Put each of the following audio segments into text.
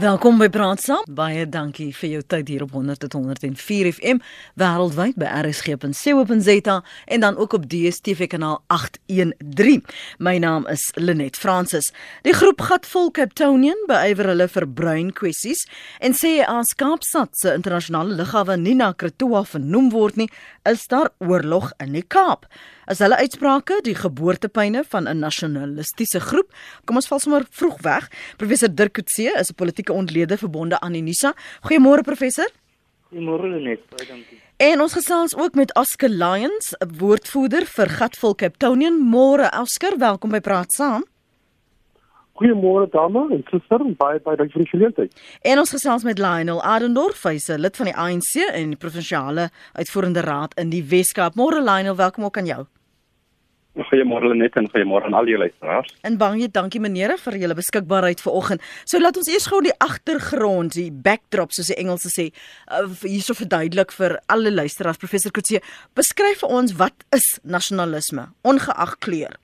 Welkom by Praat Saam. Baie dankie vir jou tyd hier op 100.104 FM wêreldwyd by rsg.co.za en dan ook op DStv kanaal 813. My naam is Lenet Fransis. Die groep Gatvol Capetonian beywer hulle vir bruin kwessies en sê as Kaapstad se internasionale lughawe nie na Kretoa vernoem word nie, is daar oorlog in die Kaap. As hulle uitsprake die geboortepyne van 'n nasionalistiese groep, kom ons val sommer vroeg weg. Professor Dirk Coetzee is 'n politieke ontlede verbonde aan Unisa. Goeiemôre professor. Goeiemôre net, baie dankie. En ons gesels ook met Oscar Lions, 'n woordvoerder vir Gatvol Capetonian. Môre Oscar, welkom by Praat Saam. Goeiemôre dames en suster, baie baie dankie vir die geleentheid. En ons gesels met Lionel Adendorf, hy's 'n lid van die ANC en die provinsiale uitvoerende raad in die Wes-Kaap. Môre Lionel, welkom ook aan jou. Goeiemôre net en goeiemôre aan al die luisteraars. En baie dankie meneere vir julle beskikbaarheid vanoggend. So laat ons eers gou die agtergrond, die backdrop soos die Engelse sê, uh, hierso verduidelik vir alle luisteraars. Professor Kutse, beskryf vir ons wat is nasionalisme, ongeag kleur?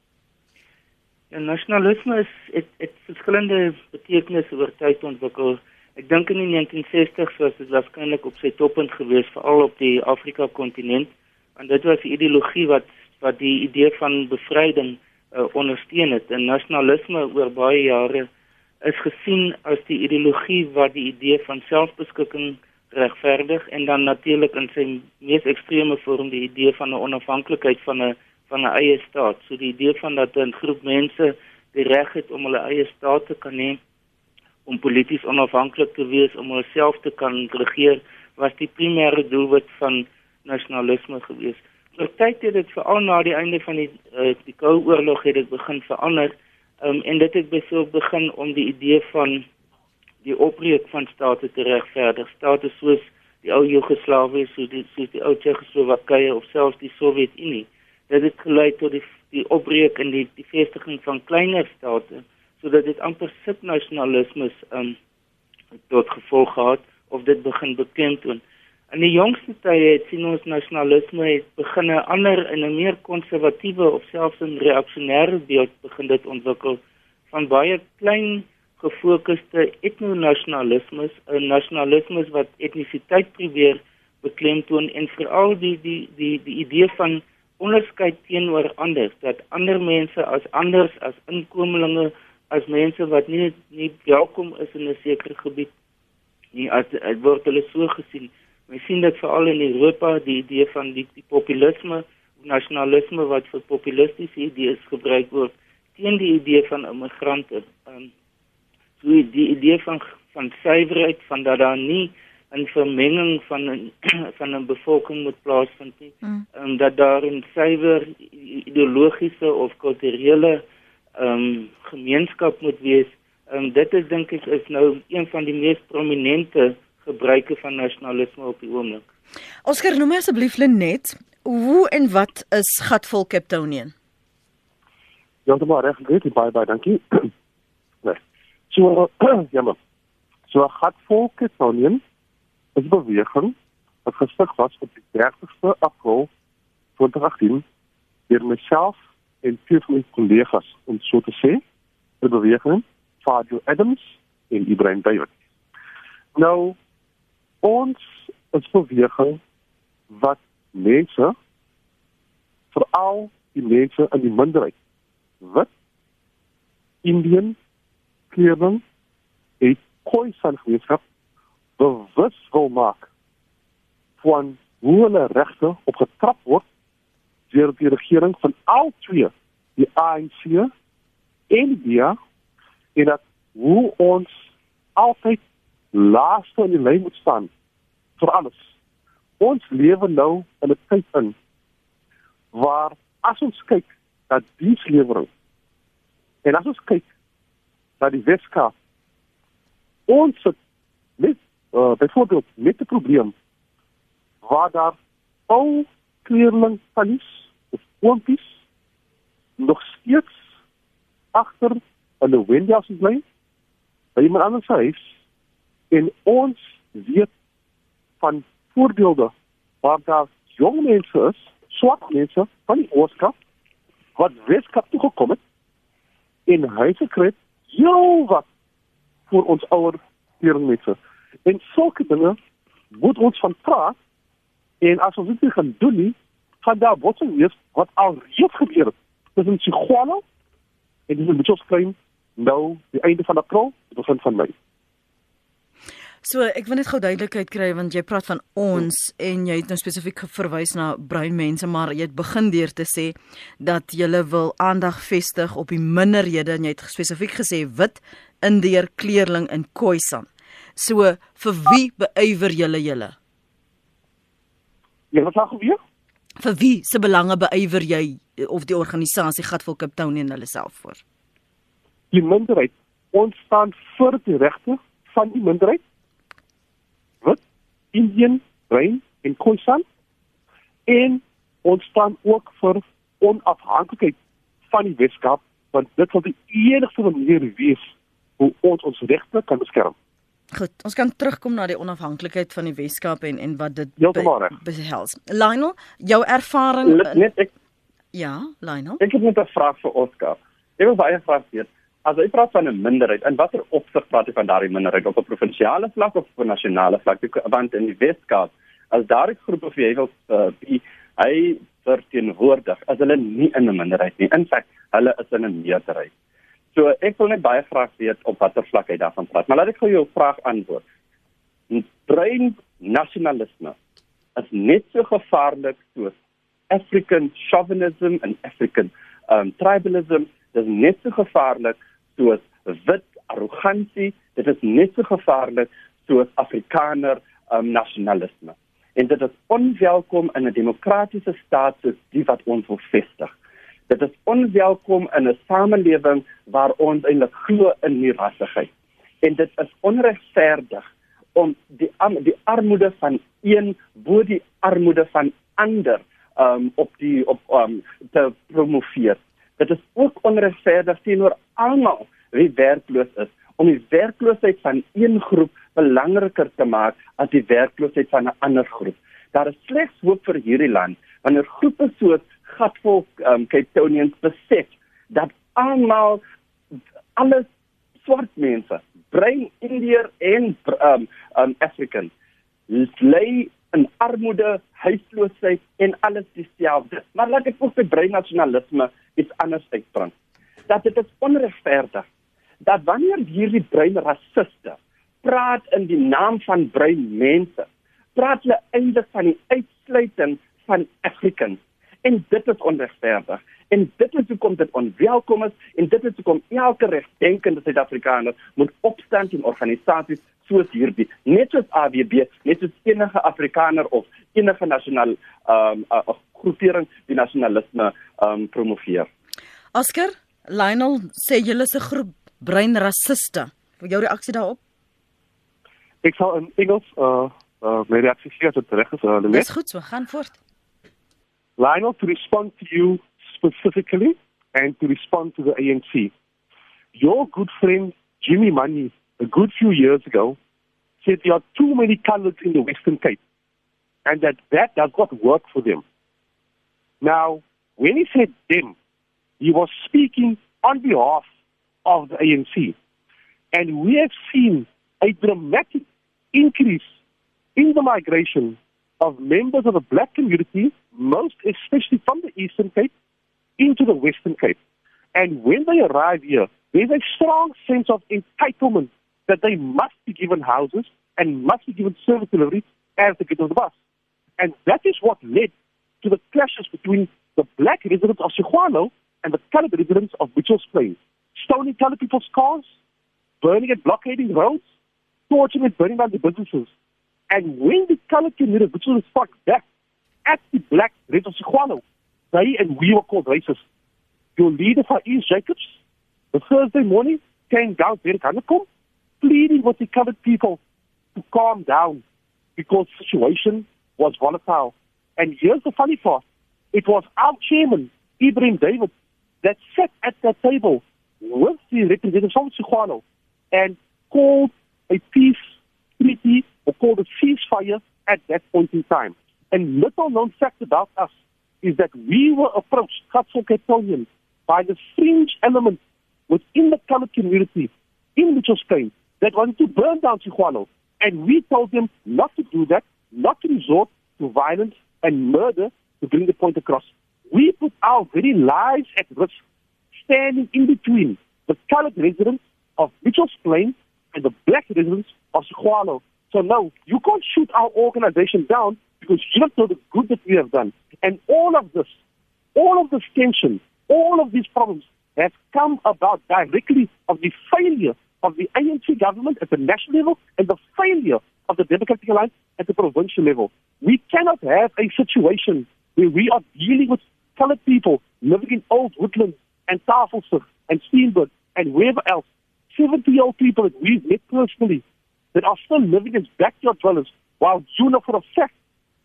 Ja, nasionalisme is het het verskillende betekenisse oor tyd ontwikkel. Ek dink in die 1960s was dit waarskynlik op sy toppunt geweest veral op die Afrika kontinent en dit was 'n ideologie wat wat die idee van bevryding uh, ondersteun het. En nasionalisme oor baie jare is gesien as die ideologie wat die idee van selfbeskikking regverdig en dan natuurlik in sy mees ekstreme vorm die idee van 'n onafhanklikheid van 'n van 'n eie staat. So die idee van dat 'n groep mense die reg het om hulle eie staat te kan hê, om polities onafhanklik te wees, om hulself te kan regeer, was die primêre doelwit van nasionalisme gewees. Ter tyd het dit veral na die einde van die uh, die Koue Oorlog het dit begin verander. Um, en dit het besoek begin om die idee van die opbreek van state te regverdig. State soos die ou Joegoslawië, soos die soos die ou Tsjechoslowakye of selfs die Sowjetunie dit het gelei tot die die opbreek in die die vestiging van kleiner state sodat dit amper subnasionalisme um tot gevolg gehad of dit begin bekend word. In die jongste tye het sien ons nasionalisme het begin 'n ander en 'n meer konservatiewe of selfs 'n reaksionêre beeld begin dit ontwikkel van baie klein gefokusde etnonasionalisme, 'n nasionalisme wat etnisiteit probeer beklemtoon en veral die die die die idee van onderskeid teenoor ander dat ander mense as anders as inkomelinge as mense wat nie nie welkom is in 'n sekere gebied nie as dit word hulle so gesien. Ons sien dit veral in Europa die idee van die, die populisme nasionalisme wat vir populistiese idees gebruik word teen die idee van immigrante. Um, so die idee van van suiwerheid van dat daar nie 'n vermenging van 'n van 'n bevolking moet plaasvind nie. Mm. Um, dat daar 'n suiwer ideologiese of kulturele ehm um, gemeenskap moet wees. Ehm um, dit is dink ek is nou een van die mees prominente gebruike van nasionalisme op die oomblik. Oscar noem asseblief net hoe en wat is gatvol Capetonian? Ja, dit maar reg baie baie dankie. nee. So ja maar. So gatvol Capetonian is 'n beweging wat gestig was op die 30ste April 2018 deur myself en vier van my kollegas om so te sê, 'n beweging Fabio Adams en Ibrahim David. Nou ons is 'n beweging wat mense veral die mense in die minderheid wat Indian kleurling het koi san gemeenskap bewus wil maak van hoe hulle regte opgetrap word deur die regering van al twee die ANC en die en dat hoe ons altyd laaste in die lyn moet staan vir alles. Ons lewe nou in 'n tyd in waar as ons kyk dat die lewering en as ons kyk dat die Weskaap ons met uh, byvoorbeeld met 'n probleem waar daar ou kleerling tannies of oompies nog steeds agter in 'n windjas bly by iemand anders se huis en ons weet van voorbeelde waar daar jong mense is, swart mense van die Ooskap wat Weskap toe gekom het en huise kry jou wat vir ons ouer teringmense. En sulke dinge moet ons van praat en as ons dit nie gaan doen nie, gaan daar botsing wees wat al reeds gebeur het. Tussen Siguano en die Mitchells Plain nou die einde van April, die begin van Mei. So ek wil net gou duidelikheid kry want jy praat van ons en jy het nou spesifiek verwys na bruin mense maar jy het begin deur te sê dat jy wil aandag vestig op die minderhede en jy het spesifiek gesê wit, indeer, kleerling en khoisan. So vir wie beywer julle julle? Ja, wat sê jy? Vir wie se belange beywer jy of die organisasie Gatvol Cape Town en hulle self voor? Die minderheid. Ons staan vir die regte van die minderheid Indian, Bruin en Khoisan en ons staan ook vir onafhanklikheid van die Weskaap want dit sal die enigste manier wees hoe ons ons regte kan beskerm. Goed, ons kan terugkom na die onafhanklikheid van die Weskaap en en wat dit behels. Lionel, jou ervaring net ek Ja, Lionel. Ek het net 'n vraag vir Oscar. Ek wil baie graag weet as jy praat van 'n minderheid, in watter opsig praat jy van daardie minderheid op 'n provinsiale vlak of op 'n nasionale vlak? Want in die Weskaap, as daardie groep of jy wil uh, hy verteenwoordig, as hulle nie in 'n minderheid nie, in feite, hulle is in 'n meerderheid. So ek wil net baie graag weet op watter vlak hy daarvan praat. Maar laat ek gou jou vraag antwoord. Brein nasionalisme is net so gevaarlik soos African chauvinism en African um tribalism. Dit is net so gevaarlik soos wit arrogansie, dit is net so gevaarlik soos Afrikaner um, nasionalisme. En dit is onwelkom in 'n demokratiese staat soos die wat ons wil vestig. Dit is onwelkom in 'n samelewing waar ons eintlik glo in die rassigheid. En dit is onregverdig om die die armoede van een bo die armoede van ander um, op die op um, te promoveer. Dit is ook onregverdig teenoor almal wie werkloos is om die werkloosheid van een groep belangriker te maak as die werkloosheid van 'n ander groep. Daar is slegs hoop vir hierdie land wanneer groepe soos gatvol um, Cape Townians besef dat almal alle swart mense, bruin indiër en um, um African lê in armoede, huisloosheid en alles dieselfde. Maar laat ek ook by bruin nasionalisme iets anders uitbring. Dat dit is onregverdig dat wanneer hierdie bruin rassiste praat in die naam van bruin mense, praat hulle eintlik van die uitsluiting van Afrikaners. En dit is onregverdig. En dit is hoekom dit onwelkom is en dit is hoekom elke regdenkende Suid-Afrikaner moet opstaan teen organisasies soos hierdie, net soos AWB, net soos enige Afrikaner of enige nasionaal ehm um, uh, groepering die nasionalisme ehm um, promoveer. Oscar, Lionel sê julle is 'n groep brein rassiste. Vir jou reaksie daarop? Ek sal in Engels uh uh my reaksie gee tot reg is. Uh, Dis goed so, gaan voort. Lionel to respond to you specifically and to respond to the ANC. Your good friend Jimmy Money a good few years ago said there are too many colors in the Western Cape and that that does not work for them. Now, when he said them, he was speaking on behalf of the ANC. And we have seen a dramatic increase in the migration of members of the black community, most especially from the Eastern Cape, into the Western Cape. And when they arrive here, there's a strong sense of entitlement that they must be given houses and must be given service delivery as they get on the bus. And that is what led to the clashes between the black residents of Seguano and the colored residents of Mitchell's Plains stoning colored people's cars, burning and blockading roads, torching and burning down the businesses. And when the colored community, which was fought back at the black Red of Seguano, they and we were called racist. Your leader, Faiz Jacobs, the Thursday morning came down to Hanekom, pleading with the colored people to calm down because the situation was volatile. And here's the funny part. It was our chairman, Ibrahim David, that sat at that table with the representatives from Seguano and called a peace treaty or called a ceasefire at that point in time. And little known fact about us is that we were approached, Katsel by the fringe element within the colored community in Mitchell's Plain that wanted to burn down Chihuahua. And we told them not to do that, not to resort to violence and murder to bring the point across. We put our very lives at risk, standing in between the colored residents of Mitchell's Plain and the black residents of Chihuahua. So no, you can't shoot our organization down because you don't know the good that we have done. And all of this, all of this tension, all of these problems have come about directly of the failure of the ANC government at the national level and the failure of the Democratic Alliance at the provincial level. We cannot have a situation where we are dealing with colored people living in old woodlands and Tafelsig and Steenberg and wherever else. 70 year old people that we've met personally that are still living as backyard dwellers while you know for a fact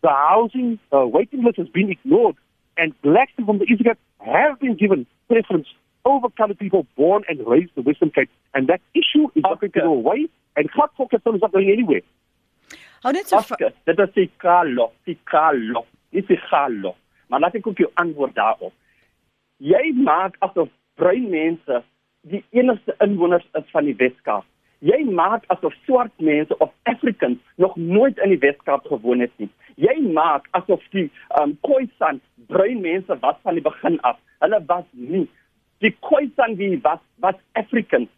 the housing uh, waiting list has been ignored and blacks from the Eastern Cape have been given preference over colored people born and raised in the Western Cape. And that issue is not going to go away and Clark Focus is not going anywhere. Hou net so Oscar, dit is die kalo, die kalo, nie die kalo. Maar laat ek ook jou antwoord daarop. Jy maak asof bruin mense die enigste inwoners is van die Weskaap. Jy maak asof swart mense of Africans nog nooit in die Weskaap gewoon het nie. Jy maak asof die um Khoisan bruin mense was van die begin af. Hulle was nie. Die Khoisan wie was was Africans.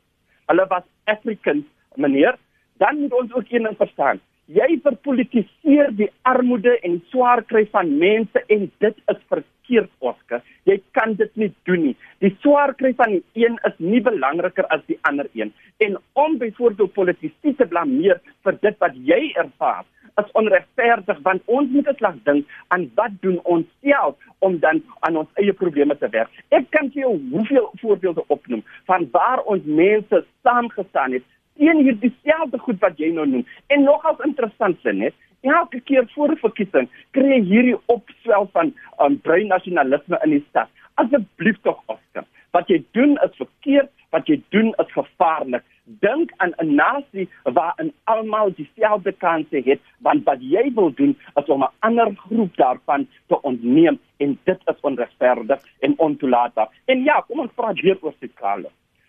Hulle was Africans, meneer. Dan moet ons ook een ding verstaan. Jy verpolitiseer die armoede en swaar kry van mense en dit is verkeerd, Oscar. Jy kan dit nie doen nie. Die swaar kry van die een is nie belangriker as die ander een. En om byvoorbeeld politici te blameer vir dit wat jy ervaar, is onregverdig want ons moet dit laat dink aan wat doen ons self om dan aan ons eie probleme te werk. Ek kan vir jou hoeveel voorbeelde opnoem van waar ons mense saamgestaan het teen hierdie selfde goed wat jy nou noem. En nogals interessant is net, elke keer voor 'n verkiesing kry jy hierdie opswel van um, bruin nasionalisme in die stad. Asseblief tog Oscar, wat jy doen is verkeerd, wat jy doen is gevaarlik. Dink aan 'n nasie waarin almal dieselfde kanse het, want wat jy wil doen is om 'n ander groep daarvan te ontneem en dit is onregverdig en ontoelaatbaar. En ja, kom ons praat weer oor Sikalo.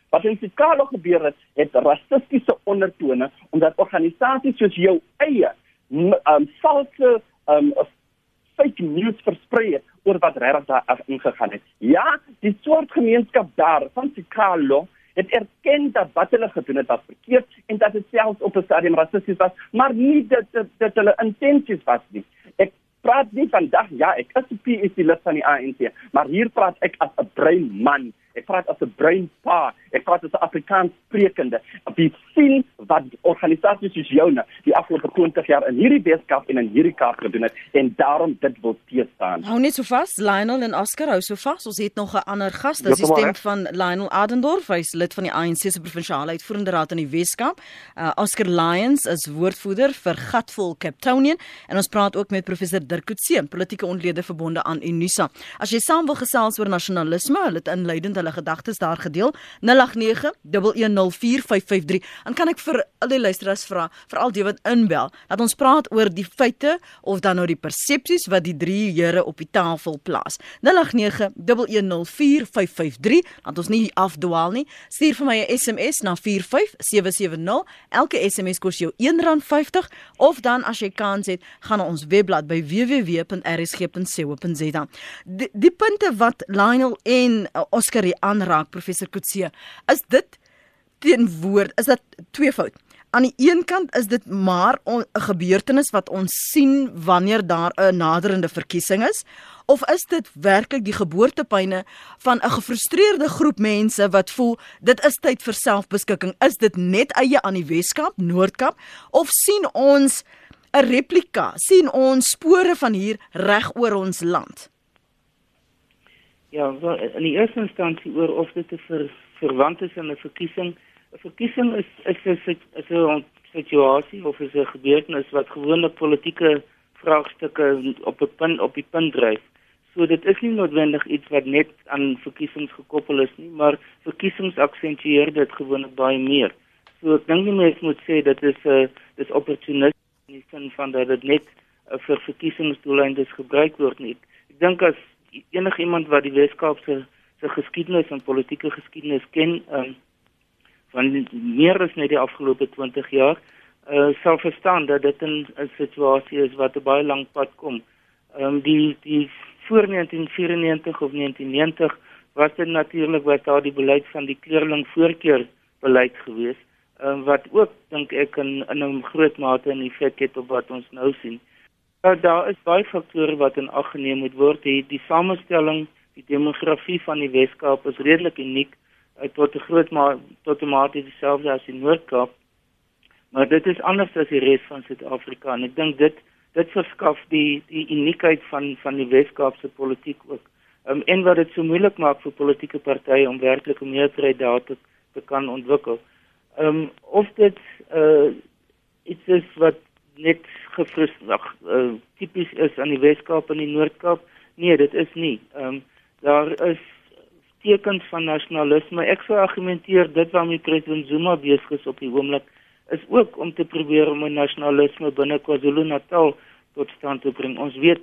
Wat in Chicago gebeur het, het rassistiese ondertone omdat organisasies soos jou eie um valse um fake news versprei het oor wat regtig daar ingegaan het. Ja, die swart gemeenskap daar van Chicago het erken dat wat hulle gedoen het was verkeerd en dat dit selfs op 'n stadium rassisties was, maar nie dat dit dat hulle intensies was nie. Ek praat nie vandag ja, ek is 'n PEC lid van die ANC, maar hier praat ek as 'n brein man ek praat as 'n brain pa, ek praat as 'n Afrikaans sprekende. Wie sien wat organisasies soos joune die afgelope 20 jaar in hierdie wetenskap en in hierdie kaart gedoen het en daarom dit wil teestaan. Hou net so vas, Lionel en Oscar hou so vas. Ons het nog 'n ander gas, dis die stem van Lionel Adendorf, hy's lid van die ANC se provinsiale uitvoerende raad in die Weskaap. Uh, Oscar Lions is woordvoerder vir Gatvol Capetonian en ons praat ook met professor Dirk Coetzee, politieke ontlede verbonde aan Unisa. As jy saam wil gesels oor nasionalisme, hulle het inleidend hulle gedagtes daar gedeel. 0891104553 en kan ek vir al die luisteraars vra veral die wat inbel dat ons praat oor die feite of dan nou die persepsies wat die drie here op die tafel plaas. 0891104553 dat ons nie afdwaal nie. Stuur vir my 'n SMS na 45770 elke SMS kos jou R1.50 of dan as jy kans het gaan na ons webblad by www.rsg.co.za die, die punte wat Lionel en uh, Oscar aanraak professor Kutse is dit teenwoord is dit twee fout. Aan die een kant is dit maar 'n gebeurtenis wat ons sien wanneer daar 'n naderende verkiesing is? Of is dit werklik die geboortepyne van 'n gefrustreerde groep mense wat voel dit is tyd vir selfbeskikking? Is dit net eie aan die Weskaap Noordkap of sien ons 'n replika sien ons spore van hier reg oor ons land Ja, wel, in die eerste instansie oor of dit 'n ver, verwant is aan 'n verkiesing. 'n Verkiesing is is 'n is 'n situasie of is 'n gebeurtenis wat gewoonlik politieke vraagstukke op 'n punt op die punt dryf. So dit is nie noodwendig iets wat net aan verkiesings gekoppel is nie, maar verkiesings aksentueer dit gewoonlik baie meer. So ek dink nie mens moet sê dit is 'n uh, dis opportunisties in die sin van dat dit net uh, vir verkiesingsdoeleindes gebruik word nie. Ek dink as enigiemand wat die Weskaap se se geskiedenis en politieke geskiedenis ken, um, van meer as net die afgelope 20 jaar uh sal verstaan dat dit 'n situasie is wat 'n baie lank pad kom. Ehm um, die die voor 1994 of 1990 was dit natuurlik wat daar die beleid van die kleurling voorkeur beleid geweest um, wat ook dink ek in in 'n groot mate 'n effek het op wat ons nou sien. Nou daar is baie faktore wat in ag geneem moet word. Die die samestelling, die demografie van die Weskaap is redelik uniek uh, tot 'n groot mate tot 'n mate dieselfde as die Noord-Kaap. Maar dit is anders as die res van Suid-Afrika en ek dink dit dit verskaf die die uniekheid van van die Weskaapse politiek ook. Um, en wat dit so moeilik maak vir politieke partye om werklik 'n meerderheid daar te, te kan ontwikkel. Ehm um, of dit uh iets is wat net gefrustreerd uh, tipies is aan die Weskaap en die Noord-Kaap. Nee, dit is nie. Ehm um, daar is tekens van nasionalisme. Ek sou argumenteer dit waarmee president Zuma besig is op die oomblik is ook om te probeer om 'n nasionalisme binne KwaZulu-Natal tot stand te bring. Ons weet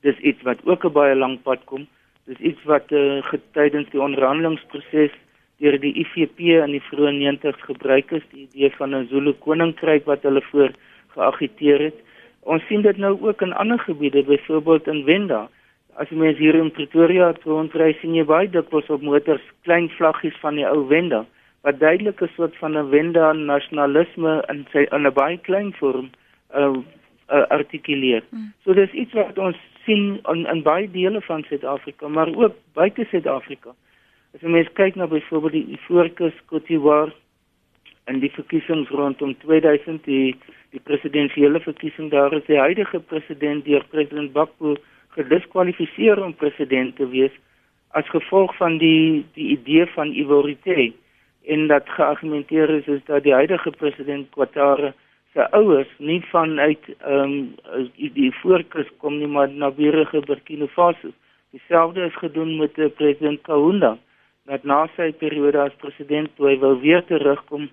dis iets wat ook 'n baie lank pad kom. Dis iets wat uh, getydens die onderhandelingsproses deur die IFP in die vroeë 90's gebruik is, die idee van 'n Zulu koninkryk wat hulle voor geagiteer het. Ons sien dit nou ook in ander gebiede, byvoorbeeld in Wenda. As jy mens hier in Pretoria rondry, sien jy baie dikwels op motors klein vlaggies van die ou Wenda, wat duidelik 'n soort van 'n Wenda nasionalisme in sy in 'n baie klein vorm uh, uh artikuleer. Hmm. So dis iets wat ons sien in in baie dele van Suid-Afrika, maar ook buite Suid-Afrika. As jy mens kyk na byvoorbeeld die Ivoorkus Kotiwar in die verkiesings rondom 2000 die die presidentsiële verkiesing daar is die huidige president deur president Bakbo gediskwalifiseer om president te wees as gevolg van die die idee van Ivorite en dat geargumenteer is is dat die huidige president Ouattara se ouers nie vanuit ehm um, die voorkus kom nie maar na Burger Burkina Faso. Dieselfde is gedoen met die president Kaunda dat na sy periode as president toe hy wou weer terugkom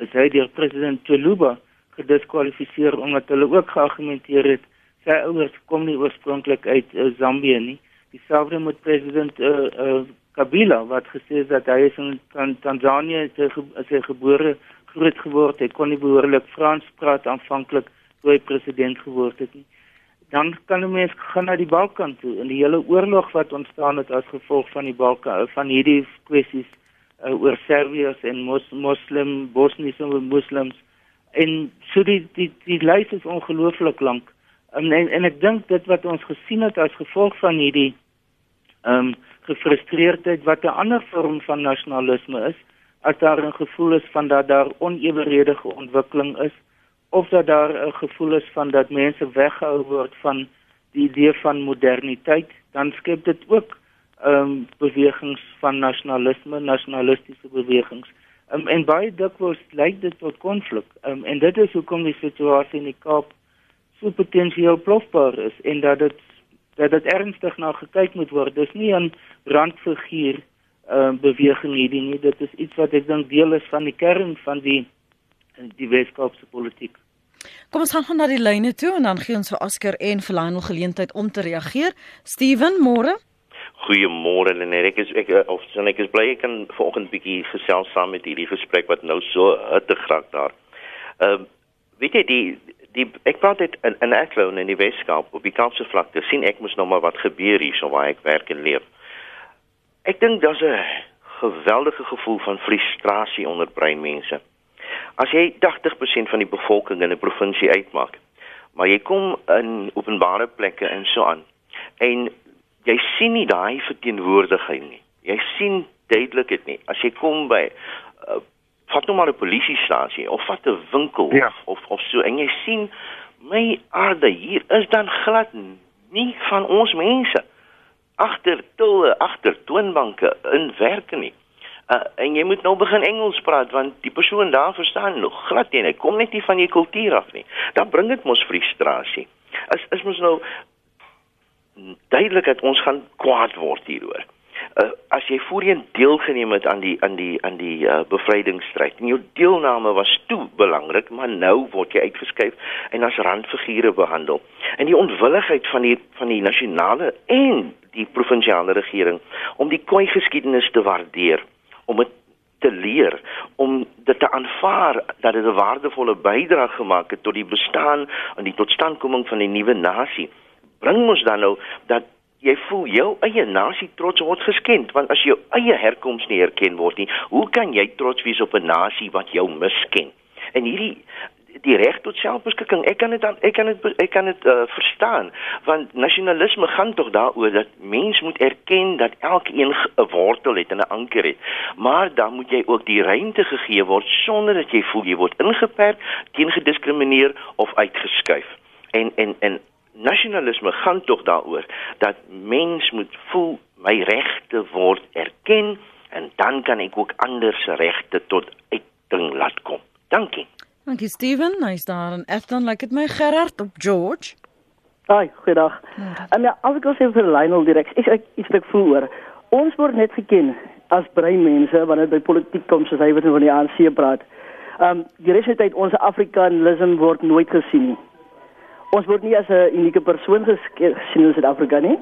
is hy deur president Tuluba gediskwalifiseer omdat hulle ook geargumenteer het sy ouers kom nie oorspronklik uit uh, Zambië nie. Dieselfde met president uh, uh, Kabila wat gesê het dat hy is in Tan Tanzanië is hy gebore groot geword. Het kon nie behoorlik Frans praat aanvanklik toe hy president geword het nie. Dan kan 'n mens gaan na die Balkan toe. En die hele oorlog wat ontstaan het as gevolg van die Balkan van hierdie kwessies uh, oor Serviërs en mos, Moslem Bosniese moslems en so die die die lys is ongelooflik lank. En, en en ek dink dit wat ons gesien het as gevolg van hierdie ehm um, gefrustreerdheid wat 'n ander vorm van nasionalisme is as daar 'n gevoel is van dat daar oneweredige ontwikkeling is of dat daar 'n gevoel is van dat mense weggehou word van die idee van moderniteit, dan skep dit ook um, bewegings van nasionalisme, nasionalistiese bewegings. Um, en baie dikwels lei dit tot konflik. Um, en dit is hoekom die situasie in die Kaap so potensieel plofbaar is en dat dit dat dit ernstig na gekyk moet word. Dis nie 'n randfiguur ehm uh, beweging hierdie nie. Dit is iets wat ek dink deel is van die kern van die die Weskaapse politiek. Kom ons gaan na die lyne toe en dan gee ons vir Asker en vir Lionel geleentheid om te reageer. Steven, môre. Goeiemôre en ek is ek eh, of so ek is bly ek kan vanoggend bietjie gesels saam met hierdie gesprek wat nou so hittig raak daar. Ehm uh, weet jy die die ek praat dit in in Eklon in die Weskaap op die Kaapse vlakte sien ek mos nou maar wat gebeur hier so waar ek werk en leef. Ek dink daar's 'n geweldige gevoel van frustrasie onder breinmense. As jy 80% van die bevolking in 'n provinsie uitmaak, maar jy kom in openbare plekke en so aan en jy sien nie daai verteenwoordiging nie. Jy sien duidelik dit nie. As jy kom by uh, vat nou maar 'n polisiestasie of vat 'n winkel ja. of of so en jy sien my aarde hier is dan glad nie van ons mense agter tulle agter toonbanke in werk nie. Uh, en jy moet nou begin Engels praat want die persoon daar verstaan nog glad nie. Hy kom net nie van jou kultuur af nie. Dan bring dit mos frustrasie. Is is mos nou duidelik dat ons gaan kwaad word hieroor. Uh, as jy voorheen deelgeneem het aan die aan die aan die uh, bevrydingsstryd en jou deelname was toe belangrik, maar nou word jy uitgeskuif en as randfigure behandel. En die onwilligheid van die van die nasionale en die provinsiale regering om die koi geskiedenis te waardeer om dit te leer om dit te aanvaar dat dit 'n waardevolle bydrae gemaak het tot die bestaan en die totstandkoming van die nuwe nasie bring ons dan nou dat jy voel jou eie nasie trots word geskend want as jou eie herkoms nie erken word nie hoe kan jy trots wees op 'n nasie wat jou misken en hierdie die reg tot selfbeskikking. Ek kan dit dan ek kan dit ek kan dit uh, verstaan want nasionalisme gaan tog daaroor dat mens moet erken dat elkeen 'n wortel het en 'n anker het. Maar dan moet jy ook die ruimte gegee word sonder dat jy voel jy word ingeperk, teen gediskrimineer of uitgeskuif. En en en nasionalisme gaan tog daaroor dat mens moet voel my regte word erken en dan kan ek ook ander se regte tot uitding laat kom. Dankie. Dankie Steven. Hy's daar in Afton, like dit my Gerard op George. Haai, goeiedag. En ja, as ek gou sê vir Lionel direk, ek ek iets wat ek voel hoor. Ons word net geken as breinmense wanneer dit by politiek kom soos hy wat van die ANC praat. Ehm um, die res van tyd ons Afrikanisme word nooit gesien nie. Ons word nie as 'n unieke persoon gesien in Suid-Afrika nie.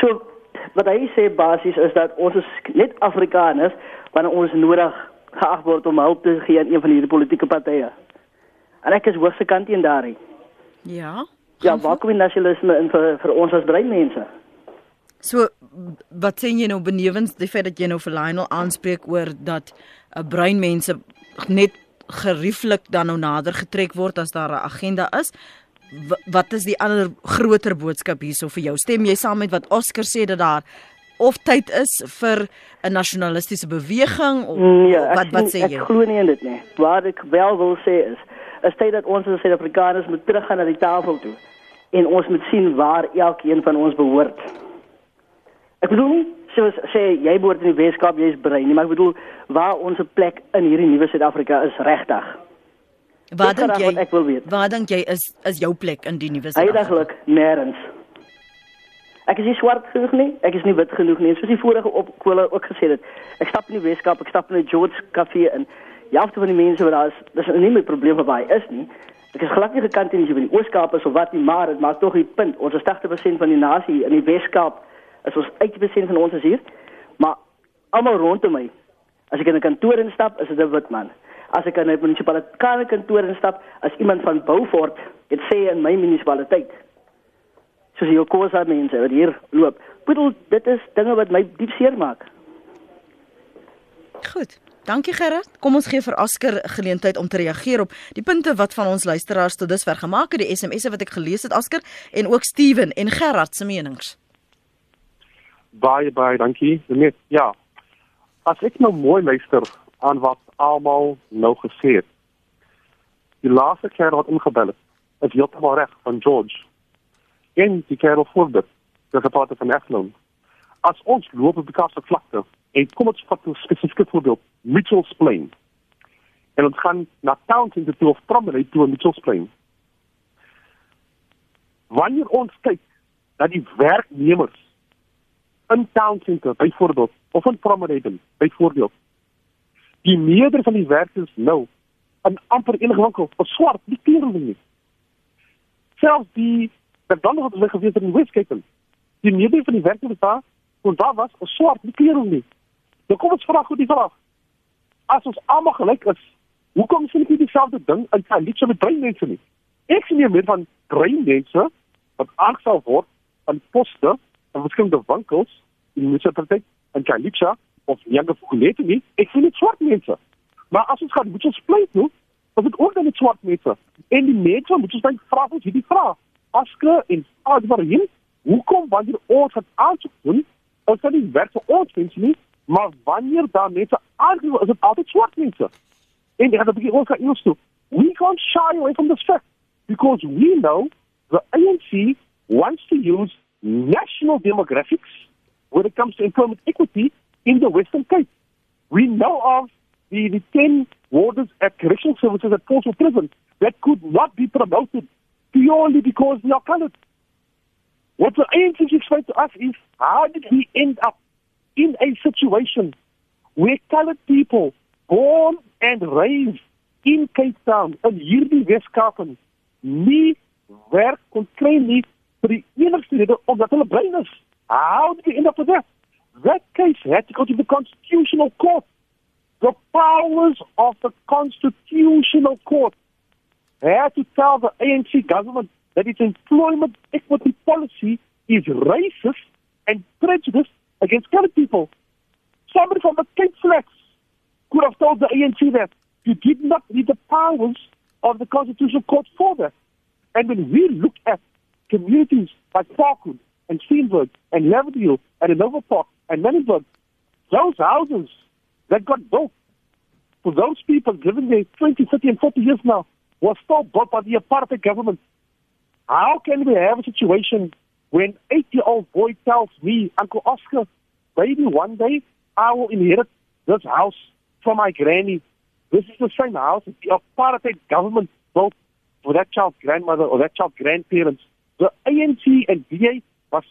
So wat hy sê basies is dat ons is net Afrikaners wanneer ons nodig geag word om hulp te gee aan een van hierdie politieke partye. En ek is hoogste kant teen daarin. Ja. Ja, waar kom die nasionalisme in vir vir ons as breinmense? So wat sê jy nou benewens die feit dat jy nou vir Lionel aanspreek oor dat 'n uh, breinmense net gerieflik dan nou nader getrek word as daar 'n agenda is? Wat is die ander groter boodskap hierso vir jou? Stem jy saam met wat Oscar sê dat daar of tyd is vir 'n nasionalistiese beweging of nee, wat wat sê jy? Ek glo nie in dit nie. Wat ek wel wil sê is, is dit dat ons as Suid-Afrikaners moet teruggaan na die tafel toe en ons moet sien waar elkeen van ons behoort. Ek bedoel nie soos sê jy behoort in die Weskaap, jy's brein nie, maar ek bedoel waar ons plek in hierdie nuwe Suid-Afrika is regtig. Waar dink jy? Waar dink jy is is jou plek in die nuwe Suid-Afrika? Heiliglik nêrens. Ek is nie swart genoeg nie, ek is nie wit genoeg nie. Soos die vorige opkole ook gesê het, ek stap in die Weskaap, ek stap in 'n George Kafee in. Die helfte van die mense wat daar is, dis nie my probleem wat hy is nie. Ek is glad nie gekant in die Ooskaap of wat nie, maar dit maak tog die punt. Ons is 80% van die nasie in die Weskaap. Is ons 80% van ons is hier. Maar almal rondom my. As ek in 'n kantoor instap, is dit 'n wit man. As ek in 'n munisipale kantoor instap, as iemand van Beaufort, dit sê in my munisipaliteit soos die Okosa mense wat hier loop. Bedoel, dit is dinge wat my diep seer maak. Goed. Dankie Gerard. Kom ons gee vir Asker geleentheid om te reageer op die punte wat van ons luisteraars tot dusver gemaak het, die SMS'e wat ek gelees het Asker en ook Steven en Gerard se menings. Baie baie dankie. Net ja. As ek nou mooi luister aan wat almal nou gesê het. Die laaste keer wat ingebel het, is heeltemal reg van George. En die kerel voor dit die rapporte van Eflon as ons loop op die kaste vlakte en kom ons vat 'n spesifieke voorbeeld Mitchells Plain. En ons gaan na Townsend toe of promenade toe in Mitchells Plain. Wanneer ons kyk dat die werknemers in Townsend byvoorbeeld of in promenade byvoorbeeld die meerder van die werkers nou in amper enige winkel of swart die klere nie selfs die dan het hulle geweet in Westkapel. Die meeste van die werknemers daar, kon daar was 'n swart klere nie. Nou kom ons vra gou die vraag. As ons almal gelyk is, hoekom sien nie dieselfde ding in Kalitsa met bruin mense nie? Ek sien meer van bruin mense wat aangestel word aan poste en verskillende winkels in die munisipaliteit in Kalitsa of Yanga Fukulete nie. Ek sien nie swart mense. Maar as ons gaan moet ons pleit nou, as dit ook dan met swart mense en die mense moet ons dan vra ons hierdie vraag. Aske en alswaarheen hoekom wanneer ons het aansoek doen ons kan nie werk vir ons mense nie maar wanneer daar mense aansoek is dit altyd swart mense en dit het 'n bietjie ons gaan eers toe we can't shy away from the fact because we know the ANC wants to use national demographics when it comes to employment equity in the Western Cape. We know of the, the 10 warders at correctional services at Portsmouth Prison that could not be promoted purely because they are colored. What the ANC explained to us is how did we end up in a situation where colored people born and raised in Cape Town in hierdie Weskaap nie werk kon kry nie vir die enigste rede omdat hulle bruin. How did we end up with that? That case had to go to the constitutional court. the powers of the Constitutional Court had to tell the ANC government that its employment equity policy is racist and prejudiced against colored people. Somebody from the Cape Flats could have told the ANC that you did not need the powers of the Constitutional Court for that. And when we look at communities like Parkwood and Steenberg and Laverdale and Nova Park and Menenberg, those houses that got built for those people living there 20, 30 and 40 years now were still built by the apartheid government. How can we have a situation when eight-year-old boy tells me, Uncle Oscar, maybe one day I will inherit this house from my granny. This is the same house the apartheid government built for that child's grandmother or that child's grandparents. The ANC and DA was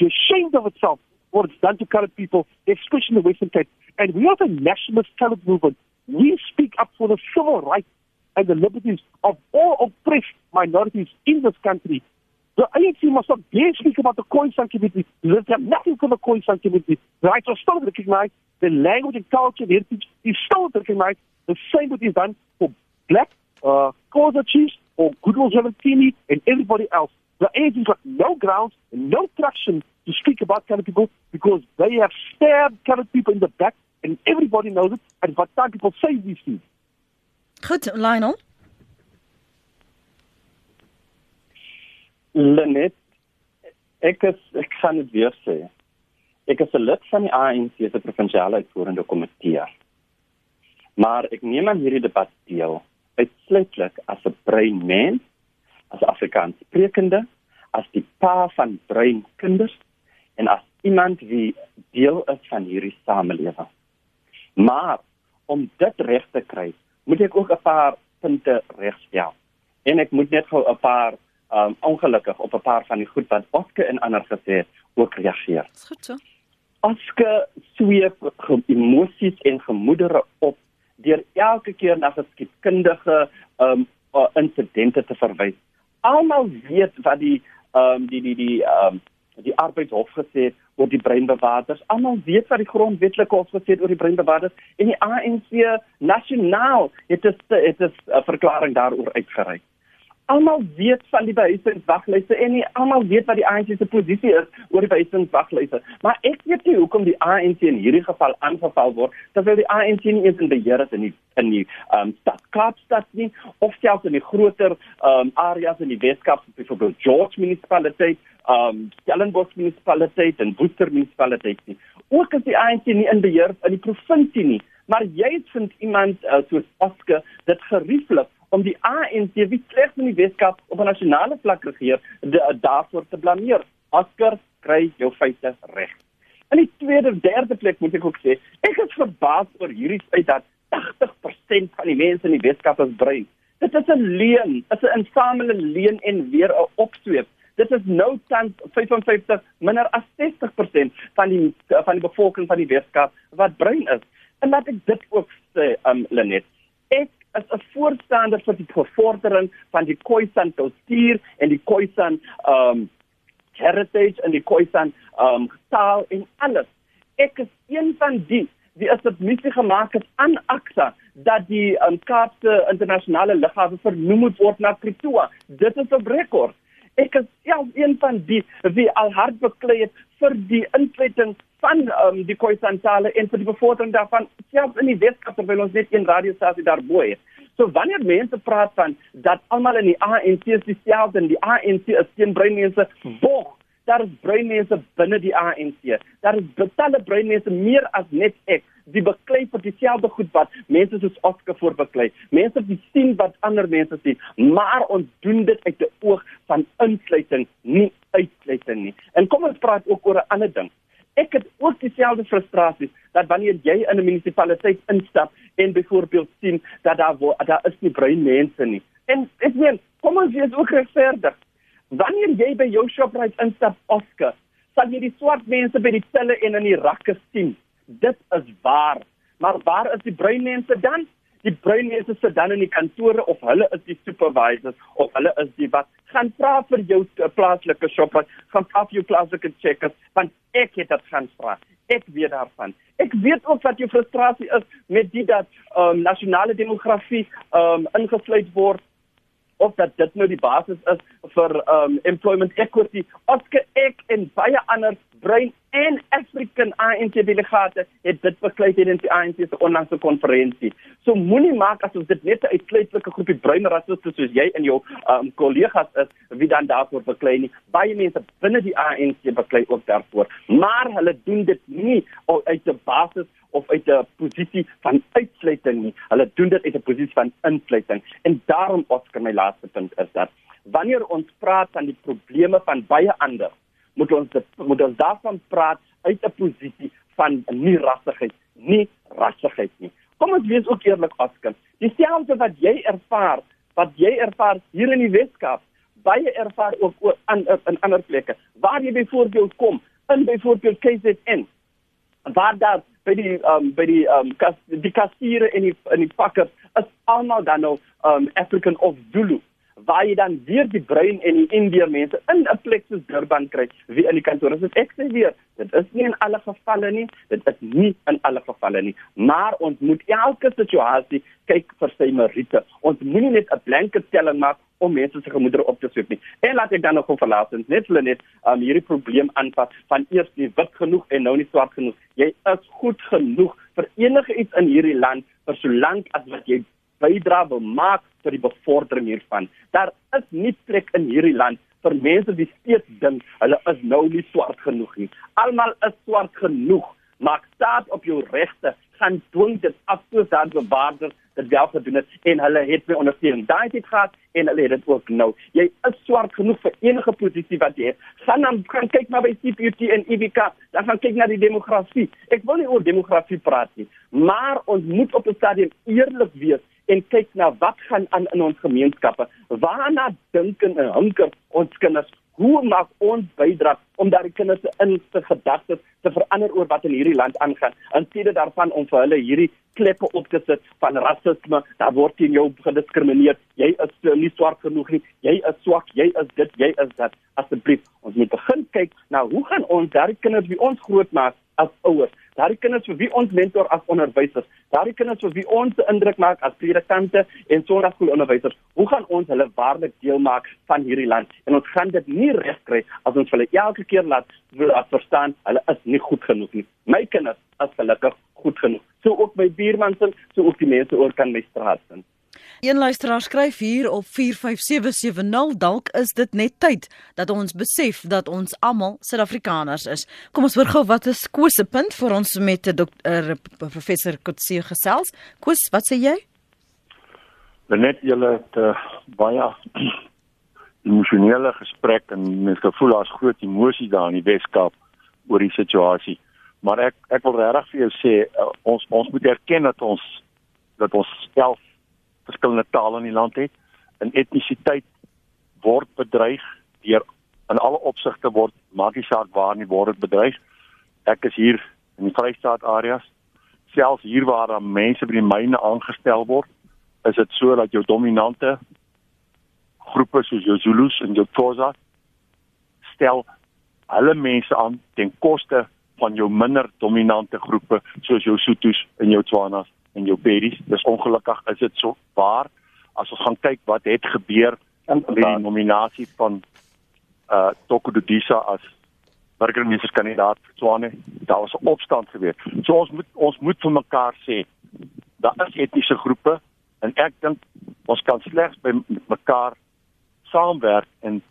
ashamed of itself what it's done to colored people, especially in the Western Cape. And we are the nationalist colored movement. We speak up for the civil rights and the liberties of all oppressed minorities in this country. The ANC must not dare speak about the Khoisan community. They have nothing for the Khoisan community. The rights are still recognized. The language and culture and heritage is still recognized. The same what is done for black uh, chiefs or Goodwill Zwelithini and everybody else. The ANC has got no grounds and no traction to speak about colored people because they have stabbed colored people in the back and everybody knows it. And the time people say these things, Goed, Lionel. Lenet, ek is ek gaan dit weer sê. Ek is 'n lid van die ANC se provinsiale uitvoerende komitee. Maar ek neem aan hierdie debat deel uitsluitlik as 'n breinmens, as Afrikaans sprekende, as die pa van breinkinders en as iemand wie deel is van hierdie samelewing. Maar om dit reg te kry, moet ek ook 'n paar punte regstel. En ek moet net gou 'n paar um ongelukkig op 'n paar van die goed wat Oske en ander gesê het ook reageer. Dis goed so. Oske sweep emosies en gemoedere op deur elke keer na geskiedkundige um uh, insidente te verwys. Almal weet wat die um die die die um die arbeidshof gesê het oor die breinbewaarders. Almal weet wat die grondwetlike hof gesê het oor die breinbewaarders en die ANC nasionaal het 'n het 'n verklaring daaroor uitgereik almal weet van die behuisingswaglyste en nie almal weet wat die ANC se posisie is oor die behuisingswaglyste. Maar ek weet nie hoekom die ANC in hierdie geval aangeval word terwyl die ANC nie eens in beheer is in die in die ehm um, stad Kaapstad nie of selfs in die groter ehm um, areas in die Weskaap soos byvoorbeeld George munisipaliteit, ehm um, Stellenbosch munisipaliteit en Worcester munisipaliteit nie. Ook is die ANC nie in beheer in die provinsie nie. Maar jy vind iemand uh, soos Oskar dit gerieflik om die ANC wie slegs in die Weskaap op 'n nasionale vlak regeer daarvoor te blameer. Oscar kry jou feite reg. In die tweede en derde plek moet ek ook sê, ek is verbaas oor hierdie feit dat 80% van die mense in die Weskaap is bruin. Dit is 'n leuen, dit is 'n insamelde leuen en weer 'n opsweep. Dit is nou tans 55 minder as 60% van die van die bevolking van die Weskaap wat bruin is. En laat ek dit ook sê, um Lenet. Is voorstander vir die bevordering van die Khoisan kultuur en die Khoisan um heritage en die Khoisan um taal en alles. Ek is een van die wie as dit missie gemaak het aan AXA dat die um, Kaapse internasionale lughawe vernoem moet word na Pretoria. Dit is 'n rekord. Ek is self een van die wie al hard beklei het vir die insluiting van um, die Khoisantale en vir die bevordering daarvan selfs in die Weskaap terwyl ons net een radiostasie daarbo het. So wanneer mense praat van dat almal in die ANC dieselfde en die ANC is teen breinmense, bog, daar is breinmense binne die ANC. Daar is betalle breinmense meer as net ek die beklei vir dieselfde goed wat mense soos Oscar voor beklei. Mense wat sien wat ander mense sien, maar ons doen dit uit 'n oog van insluiting, nie uitsluiting nie. En kom ons praat ook oor 'n ander ding. Ek het ook dieselfde frustrasies dat wanneer jy in 'n munisipaliteit instap en byvoorbeeld sien dat daar wo, daar is nie bruin mense nie. En ek meen, kom ons wees ook regverdig. Wanneer jy by jou Shoprite instap, Oscar, sal jy die swart mense by die telle en in die rakke sien. Dit is waar. Maar waar is die bruin mense dan? Die bruin mense sit dan in die kantore of hulle is die supervisors of hulle is die wat gaan vra vir jou uh, plaaslike shoppers, gaan vir jou plaaslike checkers, want ek het dit gaan vra. Ek weet daarvan. Ek weet ook wat jou frustrasie is met die dat ehm um, nasionale demografie ehm um, ingesluit word of dat dit nou die basis is vir um employment equity of ek en baie ander bruin en African ANC delegate het dit beklei teen die ANC se onlangse konferensie. So moenie maak asof dit net 'n uitsluitlike groepie bruin rassiste soos jy en jou um kollegas is wie dan daarvoor beklei nie. Baie mense binne die ANC beklei ook daarvoor, maar hulle doen dit nie uit 'n basis of uit 'n posisie van uitsluiting nie. Hulle doen dit uit 'n posisie van insluiting. En daarom Oscar my laaste punt is dat wanneer ons praat van die probleme van baie ander, moet ons moet ons daarvan praat uit 'n posisie van nie rassigheid, nie rassigheid nie. Kom ons wees ook eerlik Oscar. Dieselfde wat jy ervaar, wat jy ervaar hier in die Weskaap, baie ervaar ook oor aan in ander plekke. Waar jy byvoorbeeld kom, in byvoorbeeld KZN, waar daar by die um, by die um, kas, die kassiere en die in die pakkers is almal dan nou um, African of Zulu waar jy dan weer die bruin en die indiër mense in 'n plek soos Durban kry wie in die kantoor is ek sê weer dit is nie in alle gevalle nie dit is nie in alle gevalle nie maar ons moet elke situasie kyk vir sy meriete ons moenie net 'n blanket telling maak om mense se gemoedere op te sweep nie. En laat ek dan nog verlaatend net hulle net um, hierdie probleem aanpas van eers die wit genoeg en nou nie swart genoeg. Jy is goed genoeg vir enige iets in hierdie land vir solank as wat jy bydra wil maak tot die bevordering hiervan. Daar is nie plek in hierdie land vir mense wie steeds dink hulle is nou nie swart genoeg nie. Almal is swart genoeg. Maak staat op jou regte. Gaan dwing dit af soos dan bewaarders dit wel gedoen het en hulle het my ondersteuning daai het gehad en hulle het dit ook nou. Jy is swart genoeg vir enige posisie wat jy het. Gaan dan gaan kyk maar by CPUT en EWK, dan gaan kyk na die demografie. Ek wil nie oor demografie praat nie, maar ons moet op 'n stadium eerlik wees en kyk na wat gaan aan in ons gemeenskappe. Waarna dink en hunker ons kinders? Hoe maak ons bydra om daardie kinders se inste gedagtes te verander oor wat in hierdie land aangaan? In steede daarvan om vir hulle hierdie kleppe op te sit van rasisme, daar word teen jou gediskrimineer. Jy is nie swart genoeg nie. Jy is swak. Jy is dit. Jy is dat. Asseblief, ons moet begin kyk na hoe gaan ons daardie kinders wie ons grootmaak as ouers daardie kinders vir wie ons mentor as onderwysers, daardie kinders vir wie ons indruk maak as predikante en sonnaskoolonderwysers, hoe gaan ons hulle waarlik deel maak van hierdie land? En ons gaan dit nie regkry as ons hulle elke keer laat laat verstaan hulle is nie goed genoeg nie. My kinders is gelukkig goed genoeg. So ook my buurman se, so ook die mense oor kan my straat sien. Een luisteraar skryf hier op 45770 dalk is dit net tyd dat ons besef dat ons almal Suid-Afrikaners is. Kom ons hoor gou wat is Koos se punt vir ons met dokter professor Kotse gesels. Koos, wat sê jy? Net julle het uh, baie emosionele gesprek en mens gevoel daar's groot emosie daar in die Weskaap oor die situasie. Maar ek ek wil regtig vir jou sê uh, ons ons moet erken dat ons dat ons self verskillende tale in die land het. En etnisiteit word bedreig deur in alle opsigte word maak nie saak waar nie word dit bedreig. Ek is hier in die Vrystaat areas. Selfs hier waar daar mense by die myne aangestel word, is dit so dat jou dominante groepe soos jou Zulus en jou Xhosa stel hulle mense aan ten koste van jou minder dominante groepe soos jou Sotos en jou Tswanas en jou babies. Dis ongelukkig is dit so waar as ons gaan kyk wat het gebeur in die nominasie van uh Tokodisa as burgemeesterskandidaat vir Tswane. Daar was 'n opstand gewees. So ons moet ons moet vir mekaar sê daar is etiese groepe en ek dink ons kan slegs by mekaar saamwerk en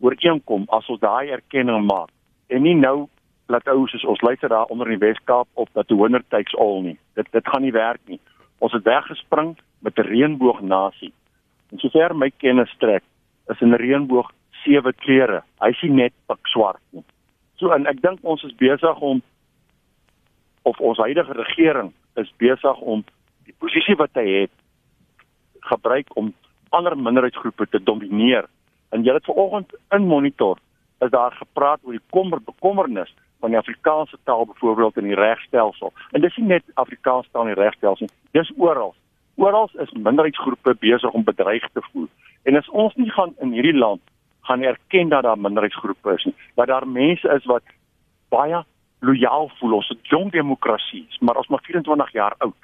ooreenkom as ons daai erkenning maak en nie nou laat ou soos ons luister daar onder in die Weskaap op dat die winner takes all nie. Dit dit gaan nie werk nie. Ons het weggespring met 'n reënboognasie. En sover my kennis strek, is 'n reënboog sewe kleure. Hy sien net pik swart nie. So en ek dink ons is besig om of ons huidige regering is besig om die posisie wat hy het gebruik om ander minderheidsgroepe te domineer. En jy het vanoggend in monitor is daar gepraat oor die kommer bekommernis van die Afrikaanse taal byvoorbeeld in die regstelsel. En dis nie net Afrikaans taal in die regstelsel nie, dis oral. Oral is minderheidsgroepe besig om bedreig te voel. En as ons nie gaan in hierdie land gaan erken dat daar minderheidsgroepe is nie, dat daar mense is wat baie lojaal voel. Ons het jong demokrasie, maar ons maar 24 jaar oud.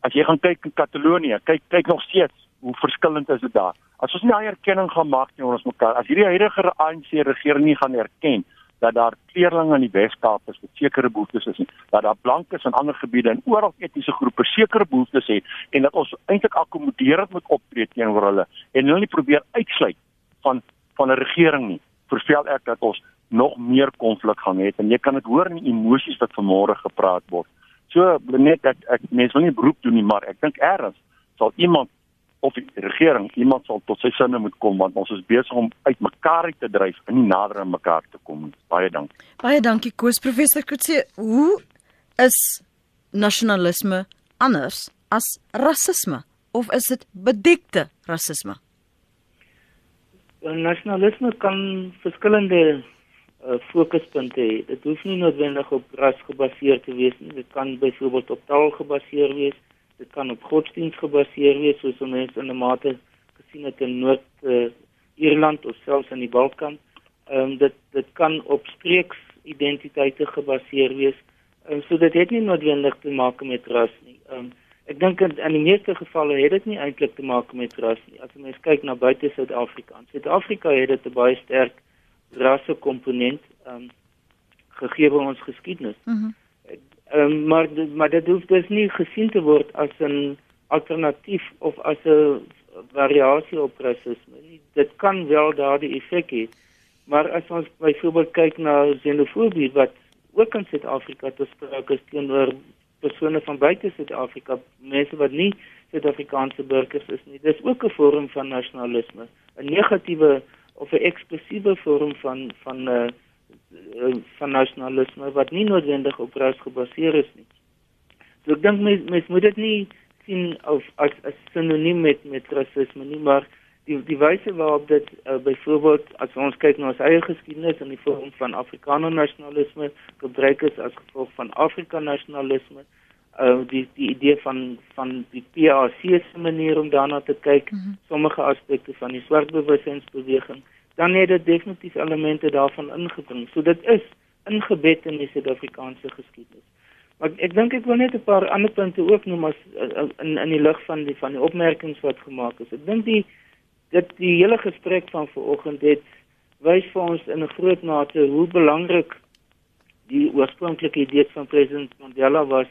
As jy gaan kyk in Katalonië, kyk kyk nog steeds hoe verskillend is dit daar. As ons nie daai erkenning gaan maak nie ons mekaar, as hierdie huidige ANC regering nie gaan erken dat daar kleerlinge in die Weskaap is met sekere behoeftes is, dat daar blankes in ander gebiede en oral etniese groepe sekere behoeftes het en dat ons eintlik akkommodeerend moet optree teenoor hulle en hulle nie probeer uitsluit van van 'n regering nie. Vervel ek dat ons nog meer konflik gaan hê en jy kan dit hoor in die emosies wat vanmôre gepraat word. So net ek ek mense wil nie beroep doen nie, maar ek dink eers sal iemand of die regering iemand sal tot sy sinne moet kom want ons is besig om uitmekaar uit te dryf en nie nader aan mekaar te kom. Baie dankie. Baie dankie Koos professor Kutse. Hoe is nasionalisme anders as rasisme of is dit bedekte rasisme? Nasionalisme kan verskillende uh, fokuspunte hê. Dit hoef nie noodwendig op ras gebaseer te wees nie. Dit kan byvoorbeeld op taal gebaseer wees dit kan op godsdienst gebaseer wees soos mense in 'n mate gesien het in Noord uh, of selfs in die Balkan. Ehm um, dit dit kan op streeksidentiteite gebaseer wees. En um, so dit het nie noodwendig te maak met ras nie. Ehm um, ek dink in, in die meeste gevalle het dit nie eintlik te maak met ras nie. As jy kyk na buite Suid-Afrika. Suid-Afrika het dit 'n baie sterk rasse komponent ehm um, gegee by ons geskiedenis. Mm Ehm um, maar maar dit hoef dus nie gesien te word as 'n alternatief of as 'n variasie op rasisme nie. Dit kan wel daardie effek hê. Maar as ons byvoorbeeld kyk na xenofobie wat ook in Suid-Afrika te sprake is teenoor persone van buite Suid-Afrika, mense wat nie Suid-Afrikaanse burgers is nie. Dis ook 'n vorm van nasionalisme, 'n negatiewe of 'n eksplosiewe vorm van van 'n uh, eh, van nasionalisme wat nie noodwendig op ras gebaseer is nie. So ek dink mens mens moet dit nie sien of as as sinoniem met met rasisme nie, maar die die wyse waarop dit uh, byvoorbeeld as ons kyk na ons eie geskiedenis in die vorm van Afrikaner nasionalisme gebruik is as gevolg van Afrika nasionalisme, uh, die die idee van van die PAC se manier om daarna te kyk, mm -hmm. sommige aspekte van die swart bewussynsbeweging dan het dit definitief elemente daarvan ingebring. So dit is ingebed in die Suid-Afrikaanse geskiedenis. Maar ek dink ek wil net 'n paar ander punte ook noem as in in die lig van die van die opmerkings wat gemaak is. Ek dink die dit die hele gesprek van vanoggend het wys vir ons in 'n groot mate hoe belangrik die oorspronklike idee van president Mandela was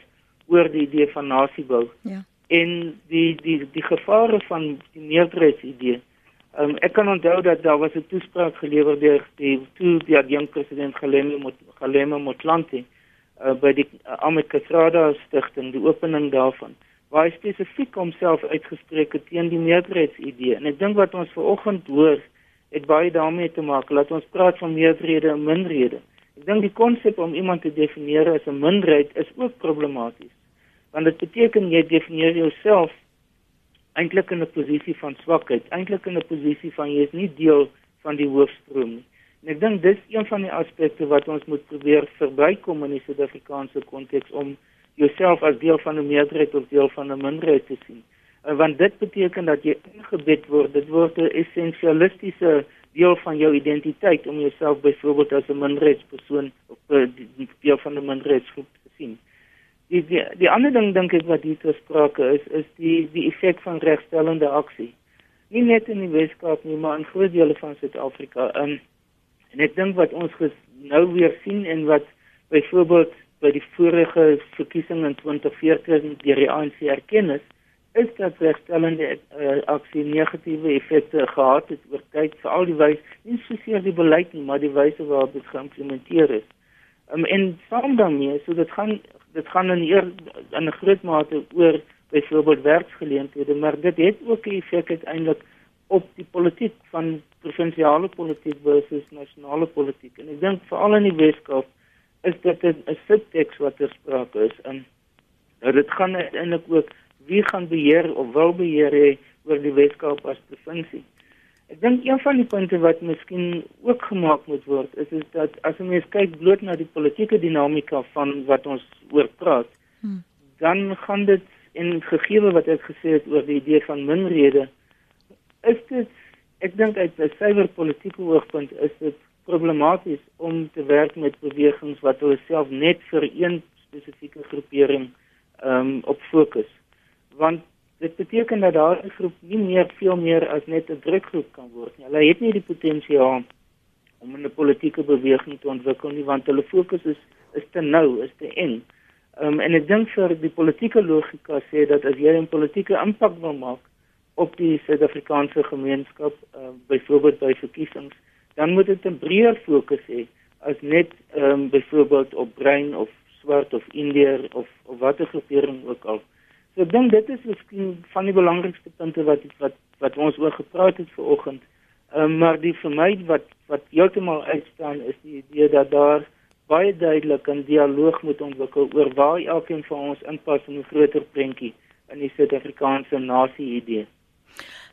oor die idee van nasiebou. Ja. En die die die gevare van die meerderheidsidee Um, ek kan onthou dat daar was 'n toespraak gelewer deur die toe die jong president Galeme Mot Galeme Motlanthe uh, by die uh, Ahmed Kasrada stigting die opening daarvan waar hy spesifiek homself uitgespreek het teen die meerderheidsidee. En ek dink wat ons vanoggend hoor het baie daarmee te maak. Dat ons praat van meerderhede en minderhede. Ek dink die konsep om iemand te definieer as 'n minderheid is ook problematies want dit beteken jy definieer jouself eintlik in 'n posisie van swakheid, eintlik in 'n posisie van jy is nie deel van die hoofstroom nie. En ek dink dis een van die aspekte wat ons moet probeer verbykom in die Suid-Afrikaanse konteks om jouself as deel van 'n meerderheid of deel van 'n minderheid te sien. En want dit beteken dat jy ingebed word, dit word 'n essensialistiese deel van jou identiteit om jouself byvoorbeeld as 'n minderheidspersoon of 'n deel van 'n minderheidsgroep te sien. Die die, die ander ding dink ek wat hier gesproke is is die die effek van regstellende aksie. Nie net in die Weskaap nie, maar in groot dele van Suid-Afrika. Um, en ek dink wat ons nou weer sien en wat byvoorbeeld by die vorige verkiesing in 2014 deur die ANC erken is, is dat regstellende uh, aksie negatiewe effekte gehad het oor tyd vir al die wys, nie soseer die beleid nie, maar die wyse waarop dit geïmplementeer is. Um, en saam daarmee, so dit gaan dit gaan in eer in 'n groot mate oor byvoorbeeld werksgeleenthede, maar dit het ook 'n effek uiteindelik op die politiek van provinsiale politiek versus nasionale politiek. En ek dink veral in die Weskaap is dit 'n subteks wat er sprake is en nou dit gaan uiteindelik ook wie gaan beheer of wil beheer hê oor die Weskaap as provinsie. Ek dink een van die punte wat miskien ook gemaak moet word is is dat as ons kyk bloot na die politieke dinamika van wat ons oor praat, hmm. dan gaan dit en gegeewe wat ek gesê het oor die idee van minrede is dit ek dink uit 'n suiwer politieke oogpunt is dit problematies om te werk met bewegings wat hulle self net vir een spesifieke groepering ehm um, op fokus want dit beteken dat daardie groep nie meer veel meer as net 'n drukgroep kan word nie. Hulle het nie die potensiaal om 'n politieke beweging te ontwikkel nie want hulle fokus is is te nou, is te eng. Um, en ek dink vir die politieke logika sê dat as jy 'n politieke impak wil maak op die Suid-Afrikaanse gemeenskap, uh, byvoorbeeld by verkiesings, dan moet dit 'n breër fokus hê as net ehm um, byvoorbeeld op bruin of swart of indier of of watter groepering ook al. So ek dink dit is miskien van die belangrikste punte wat wat wat ons oor gepraat het vanoggend. Ehm um, maar die vir my wat wat heeltemal uitstaan is die idee dat daar baie duidelik 'n dialoog moet ontwikkel oor waar elkeen van ons inpas in 'n groter prentjie in die Suid-Afrikaanse nasie idee.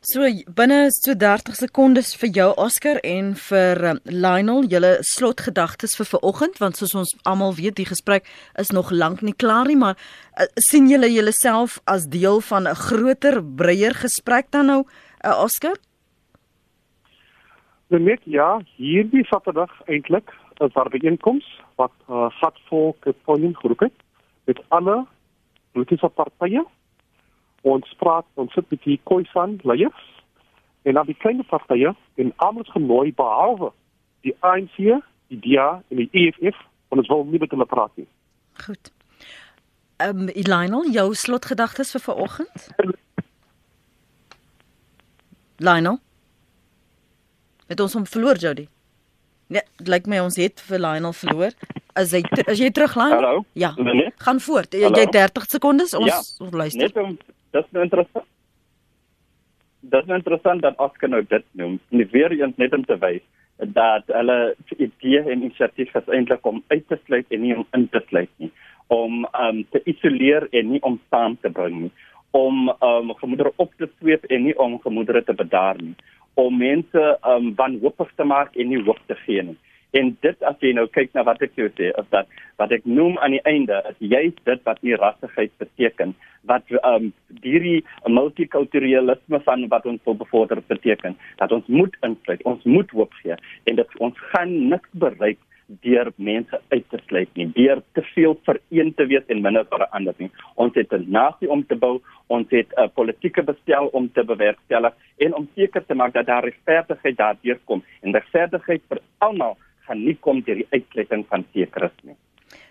So binne so 30 sekondes vir jou Oscar en vir um, Lionel, julle slotgedagtes vir vanoggend want soos ons almal weet die gesprek is nog lank nie klaar nie, maar uh, sien julle julleself as deel van 'n groter, breër gesprek dan nou, uh, Oscar? Net ja, hierdie Saterdag eintlik 'n verbyeenkoms wat uh, gatvol Keponium groep het met alle politieke partye. Ons praat ons sit met die Khoisan leiers en dan die klein partye en almal genooi behalwe die ANC, die DA en die EFF en ons wil nie met hulle praat nie. Goed. Ehm um, Lionel, jou slotgedagtes vir vanoggend? Lionel. Het ons hom verloor Jody? Nee, dit lyk my ons het vir Lionel verloor. As hy as jy terug Lionel? Hallo. Ja. Nee. Gaan voort. Jy het 30 sekondes ons Ja. ons luister. Net om dis nou interessant. Dit is nou interessant dat Oscar nou dit noem. Nie weer eens net om te wys dat hulle idee en inisiatief is eintlik om uit te sluit en nie om in te sluit nie. Om um te isoleer en nie om saam te bring nie. Om um gemoedere op te sweep en nie om gemoedere te bedaar nie. Om mense um wanhoopig te maak en nie hoop te gee nie. En dit as jy nou kyk na wat ek jou sê, is dat wat ek noem aan die einde is juist dit wat nie rassigheid beteken, wat um hierdie multikulturalisme van wat ons wil bevorder beteken, dat ons moet insluit, ons moet hoop gee en dit ons gaan niks bereik deur mense uit te sluit nie, deur te veel vereen te wees en minder vir ander nie. Ons het 'n nasie om te bou, ons het 'n politieke bestel om te bewerkstellig en om seker te maak dat daar regverdigheid daardeur kom en regverdigheid vir almal gaan nie kom deur die uitsluiting van sekeres nie.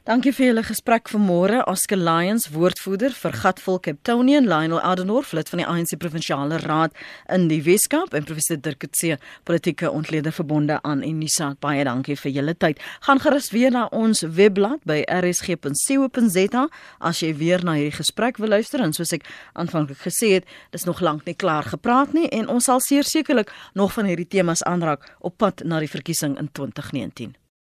Dankie vir julle gesprek vanmôre. Oscar Lions, woordvoerder vir Gatvol Capetonian, Lionel Adenor, lid van die ANC Provinsiale Raad in die Weskaap en professor Dirk Coetzee, politieke ontleder verbonde aan Unisa. Baie dankie vir julle tyd. Gaan gerus weer na ons webblad by rsg.co.za as jy weer na hierdie gesprek wil luister en soos ek aanvanklik gesê het, dis nog lank nie klaar gepraat nie en ons sal sekerlik nog van hierdie temas aanraak op pad na die verkiesing in 2019.